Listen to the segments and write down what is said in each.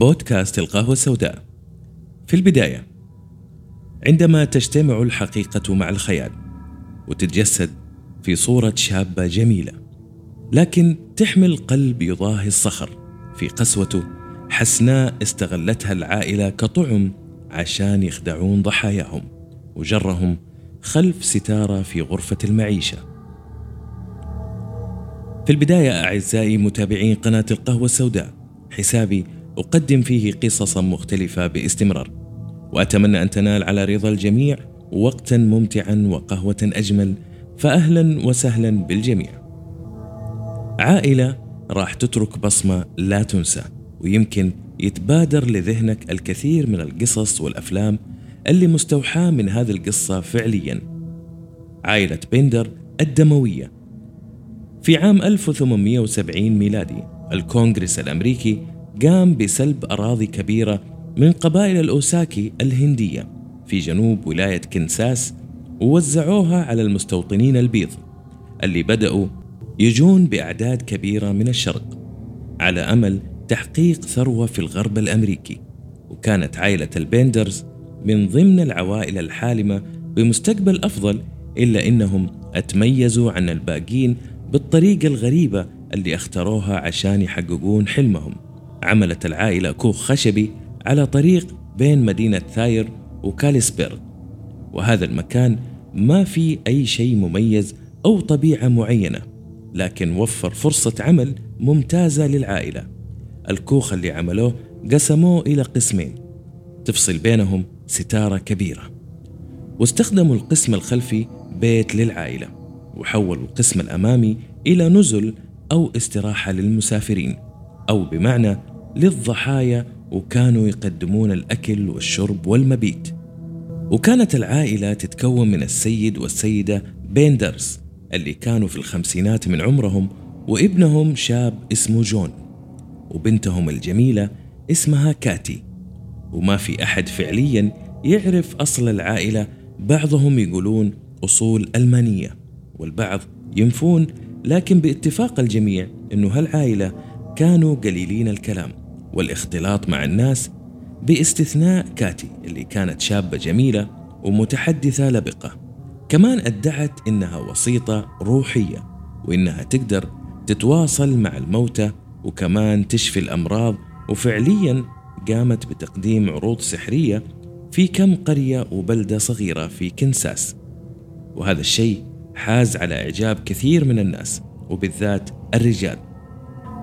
بودكاست القهوة السوداء. في البداية عندما تجتمع الحقيقة مع الخيال وتتجسد في صورة شابة جميلة لكن تحمل قلب يضاهي الصخر في قسوته حسناء استغلتها العائلة كطعم عشان يخدعون ضحاياهم وجرهم خلف ستارة في غرفة المعيشة. في البداية أعزائي متابعين قناة القهوة السوداء حسابي أقدم فيه قصصا مختلفة باستمرار وأتمنى أن تنال على رضا الجميع وقتا ممتعا وقهوة أجمل فأهلا وسهلا بالجميع. عائلة راح تترك بصمة لا تنسى ويمكن يتبادر لذهنك الكثير من القصص والأفلام اللي مستوحاة من هذه القصة فعليا. عائلة بندر الدموية. في عام 1870 ميلادي الكونغرس الأمريكي قام بسلب أراضي كبيرة من قبائل الأوساكي الهندية في جنوب ولاية كنساس ووزعوها على المستوطنين البيض اللي بدأوا يجون بأعداد كبيرة من الشرق على أمل تحقيق ثروة في الغرب الأمريكي. وكانت عائلة البندرز من ضمن العوائل الحالمة بمستقبل أفضل إلا إنهم أتميزوا عن الباقين بالطريقة الغريبة اللي اختاروها عشان يحققون حلمهم. عملت العائلة كوخ خشبي على طريق بين مدينة ثاير وكاليسبيرغ. وهذا المكان ما فيه أي شيء مميز أو طبيعة معينة لكن وفر فرصة عمل ممتازة للعائلة. الكوخ اللي عملوه قسموه إلى قسمين تفصل بينهم ستارة كبيرة. واستخدموا القسم الخلفي بيت للعائلة وحولوا القسم الأمامي إلى نزل أو استراحة للمسافرين أو بمعنى للضحايا وكانوا يقدمون الأكل والشرب والمبيت. وكانت العائلة تتكون من السيد والسيدة بيندرز اللي كانوا في الخمسينات من عمرهم وابنهم شاب اسمه جون وبنتهم الجميلة اسمها كاتي. وما في أحد فعليا يعرف أصل العائلة بعضهم يقولون أصول ألمانية والبعض ينفون لكن باتفاق الجميع أنه هالعائلة كانوا قليلين الكلام. والاختلاط مع الناس باستثناء كاتي اللي كانت شابة جميلة ومتحدثة لبقة. كمان ادعت إنها وسيطة روحية وإنها تقدر تتواصل مع الموتى وكمان تشفي الأمراض وفعليا قامت بتقديم عروض سحرية في كم قرية وبلدة صغيرة في كنساس. وهذا الشيء حاز على إعجاب كثير من الناس وبالذات الرجال.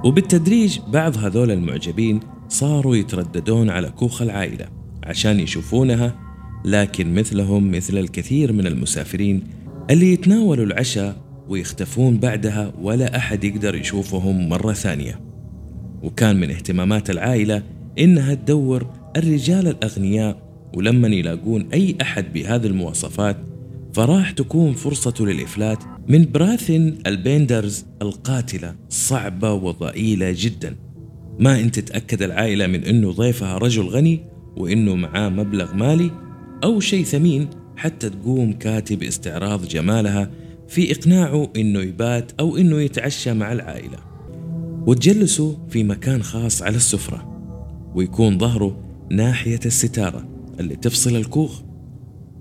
وبالتدريج بعض هذول المعجبين صاروا يترددون على كوخ العائلة عشان يشوفونها لكن مثلهم مثل الكثير من المسافرين اللي يتناولوا العشاء ويختفون بعدها ولا أحد يقدر يشوفهم مرة ثانية. وكان من اهتمامات العائلة إنها تدور الرجال الأغنياء ولما يلاقون أي أحد بهذه المواصفات فراح تكون فرصته للإفلات من براثن البيندرز القاتلة صعبة وضئيلة جدا. ما انت تتأكد العائلة من إنه ضيفها رجل غني وإنه معاه مبلغ مالي أو شيء ثمين حتى تقوم كاتي باستعراض جمالها في إقناعه إنه يبات أو إنه يتعشى مع العائلة. وتجلسوا في مكان خاص على السفرة ويكون ظهره ناحية الستارة اللي تفصل الكوخ.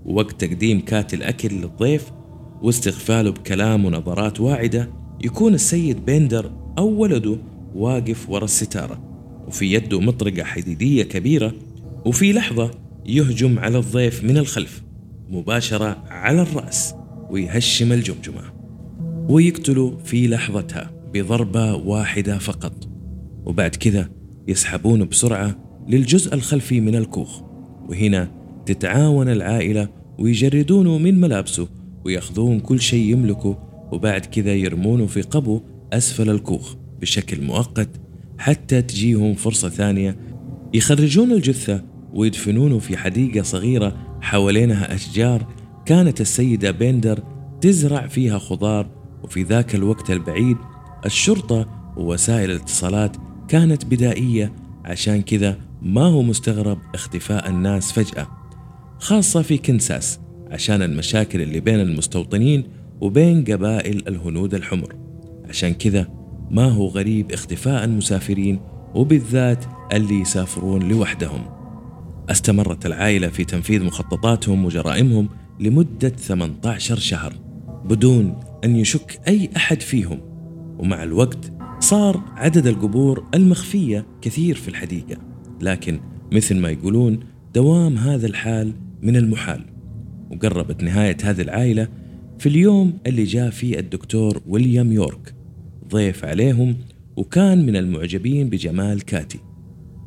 ووقت تقديم كاتي الأكل للضيف واستغفاله بكلام ونظرات واعدة يكون السيد بيندر أو ولده واقف ورا الستارة. وفي يده مطرقة حديدية كبيرة وفي لحظة يهجم على الضيف من الخلف مباشرة على الرأس ويهشم الجمجمة. ويقتله في لحظتها بضربة واحدة فقط. وبعد كذا يسحبون بسرعة للجزء الخلفي من الكوخ. وهنا تتعاون العائلة ويجردونه من ملابسه ويأخذون كل شيء يملكه وبعد كذا يرمونه في قبو أسفل الكوخ بشكل مؤقت حتى تجيهم فرصة ثانية. يخرجون الجثة ويدفنونه في حديقة صغيرة حوالينها أشجار كانت السيدة بيندر تزرع فيها خضار وفي ذاك الوقت البعيد الشرطة ووسائل الاتصالات كانت بدائية عشان كذا ما هو مستغرب اختفاء الناس فجأة. خاصة في كنساس عشان المشاكل اللي بين المستوطنين وبين قبائل الهنود الحمر. عشان كذا ما هو غريب اختفاء المسافرين وبالذات اللي يسافرون لوحدهم. استمرت العائلة في تنفيذ مخططاتهم وجرائمهم لمدة 18 شهر بدون أن يشك أي أحد فيهم. ومع الوقت صار عدد القبور المخفية كثير في الحديقة. لكن مثل ما يقولون دوام هذا الحال من المحال. وقربت نهاية هذه العائلة في اليوم اللي جاء فيه الدكتور ويليام يورك. ضيف عليهم وكان من المعجبين بجمال كاتي.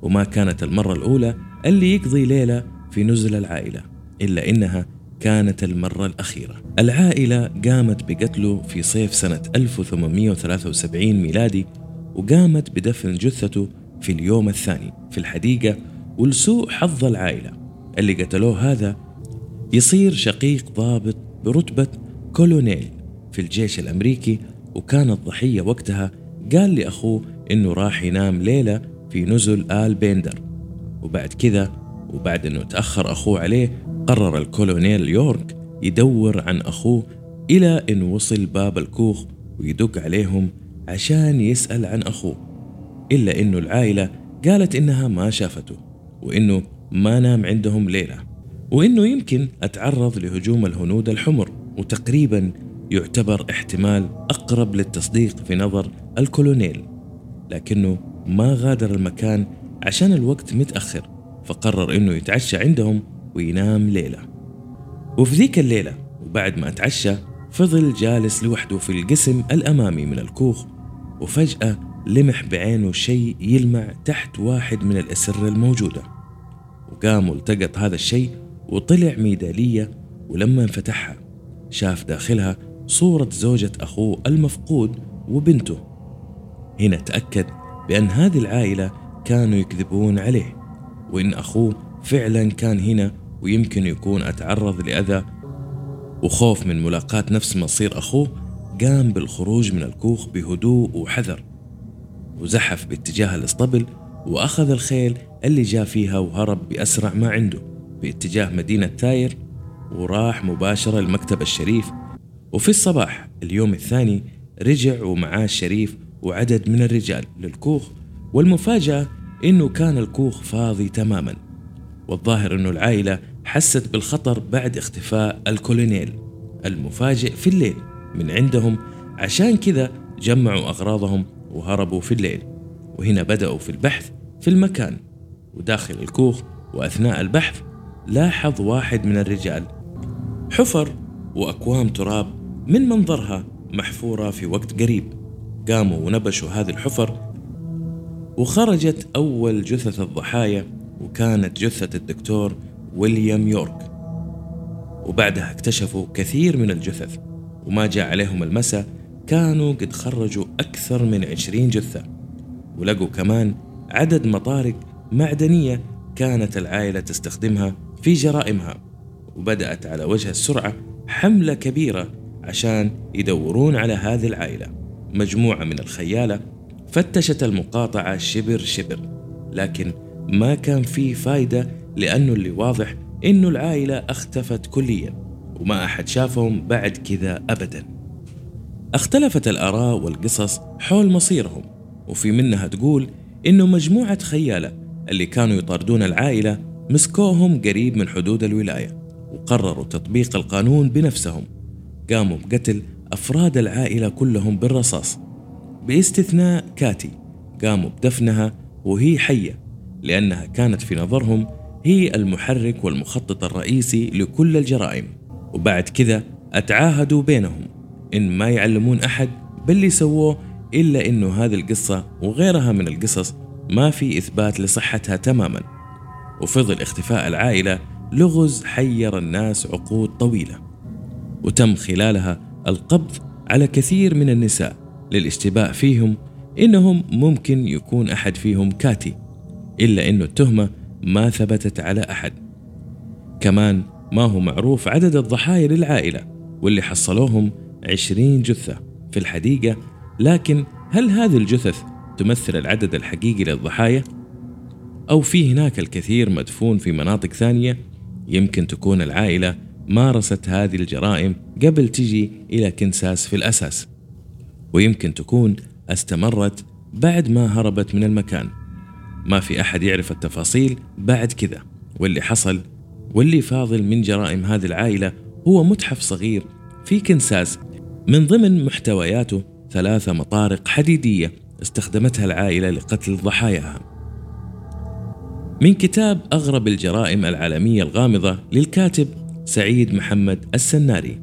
وما كانت المرة الأولى اللي يقضي ليلة في نزل العائلة إلا إنها كانت المرة الأخيرة. العائلة قامت بقتله في صيف سنة 1873 ميلادي وقامت بدفن جثته في اليوم الثاني. في الحديقة ولسوء حظ العائلة. اللي قتلوه هذا يصير شقيق ضابط برتبة كولونيل في الجيش الأمريكي وكان الضحية وقتها قال لأخوه إنه راح ينام ليلة في نزل آل بيندر. وبعد كذا وبعد إنه تأخر أخوه عليه قرر الكولونيل يورك يدور عن أخوه إلى إن وصل باب الكوخ ويدق عليهم عشان يسأل عن أخوه إلا إنه العائلة قالت إنها ما شافته وإنه ما نام عندهم ليلة وإنه يمكن أتعرض لهجوم الهنود الحمر وتقريبا يعتبر احتمال أقرب للتصديق في نظر الكولونيل. لكنه ما غادر المكان عشان الوقت متأخر فقرر إنه يتعشى عندهم وينام ليلة. وفي ذيك الليلة وبعد ما اتعشى فضل جالس لوحده في القسم الأمامي من الكوخ وفجأة لمح بعينه شيء يلمع تحت واحد من الأسرة الموجودة. وقام والتقط هذا الشيء وطلع ميدالية ولما انفتحها شاف داخلها صورة زوجة أخوه المفقود وبنته. هنا تأكد بأن هذه العائلة كانوا يكذبون عليه وإن أخوه فعلا كان هنا ويمكن يكون أتعرض لأذى وخوف من ملاقاة نفس مصير أخوه قام بالخروج من الكوخ بهدوء وحذر وزحف باتجاه الاسطبل وأخذ الخيل اللي جاء فيها وهرب بأسرع ما عنده. باتجاه مدينة تاير وراح مباشرة لمكتب الشريف. وفي الصباح اليوم الثاني رجع ومعاه الشريف وعدد من الرجال للكوخ. والمفاجأة إنه كان الكوخ فاضي تماما. والظاهر أنه العائلة حست بالخطر بعد اختفاء الكولونيل. المفاجئ في الليل من عندهم. عشان كذا جمعوا أغراضهم وهربوا في الليل. وهنا بدأوا في البحث في المكان. وداخل الكوخ وأثناء البحث لاحظ واحد من الرجال حفر وأكوام تراب من منظرها محفورة في وقت قريب. قاموا ونبشوا هذه الحفر وخرجت أول جثث الضحايا وكانت جثة الدكتور ويليام يورك. وبعدها اكتشفوا كثير من الجثث وما جاء عليهم المساء كانوا قد خرجوا أكثر من عشرين جثة. ولقوا كمان عدد مطارق معدنية كانت العائلة تستخدمها في جرائمها وبدأت على وجه السرعة حملة كبيرة عشان يدورون على هذه العائلة. مجموعة من الخيالة فتشت المقاطعة شبر شبر لكن ما كان فيه فايدة لأنه اللي واضح إنه العائلة اختفت كليا وما أحد شافهم بعد كذا أبدا. اختلفت الآراء والقصص حول مصيرهم وفي منها تقول إنه مجموعة خيالة اللي كانوا يطاردون العائلة مسكوهم قريب من حدود الولاية وقرروا تطبيق القانون بنفسهم. قاموا بقتل أفراد العائلة كلهم بالرصاص. باستثناء كاتي قاموا بدفنها وهي حية لأنها كانت في نظرهم هي المحرك والمخطط الرئيسي لكل الجرائم. وبعد كذا أتعاهدوا بينهم. إن ما يعلمون أحد باللي سووه إلا إنه هذه القصة وغيرها من القصص ما في إثبات لصحتها تماما. وفضل اختفاء العائلة لغز حير الناس عقود طويلة. وتم خلالها القبض على كثير من النساء للاشتباء فيهم إنهم ممكن يكون أحد فيهم كاتي إلا أنه التهمة ما ثبتت على أحد. كمان ما هو معروف عدد الضحايا للعائلة واللي حصلوهم عشرين جثة في الحديقة. لكن هل هذه الجثث تمثل العدد الحقيقي للضحايا؟ أو في هناك الكثير مدفون في مناطق ثانية يمكن تكون العائلة مارست هذه الجرائم قبل تجي إلى كنساس في الأساس ويمكن تكون استمرت بعد ما هربت من المكان ما في أحد يعرف التفاصيل بعد كذا واللي حصل واللي فاضل من جرائم هذه العائلة هو متحف صغير في كنساس من ضمن محتوياته ثلاثة مطارق حديدية استخدمتها العائلة لقتل ضحاياها من كتاب أغرب الجرائم العالمية الغامضة للكاتب سعيد محمد السناري.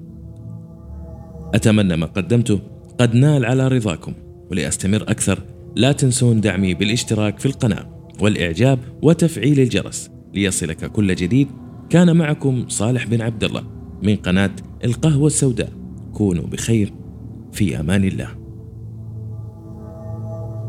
أتمنى ما قدمته قد نال على رضاكم ولأستمر أكثر. لا تنسون دعمي بالاشتراك في القناة والإعجاب وتفعيل الجرس ليصلك كل جديد. كان معكم صالح بن عبد الله من قناة القهوة السوداء. كونوا بخير في أمان الله.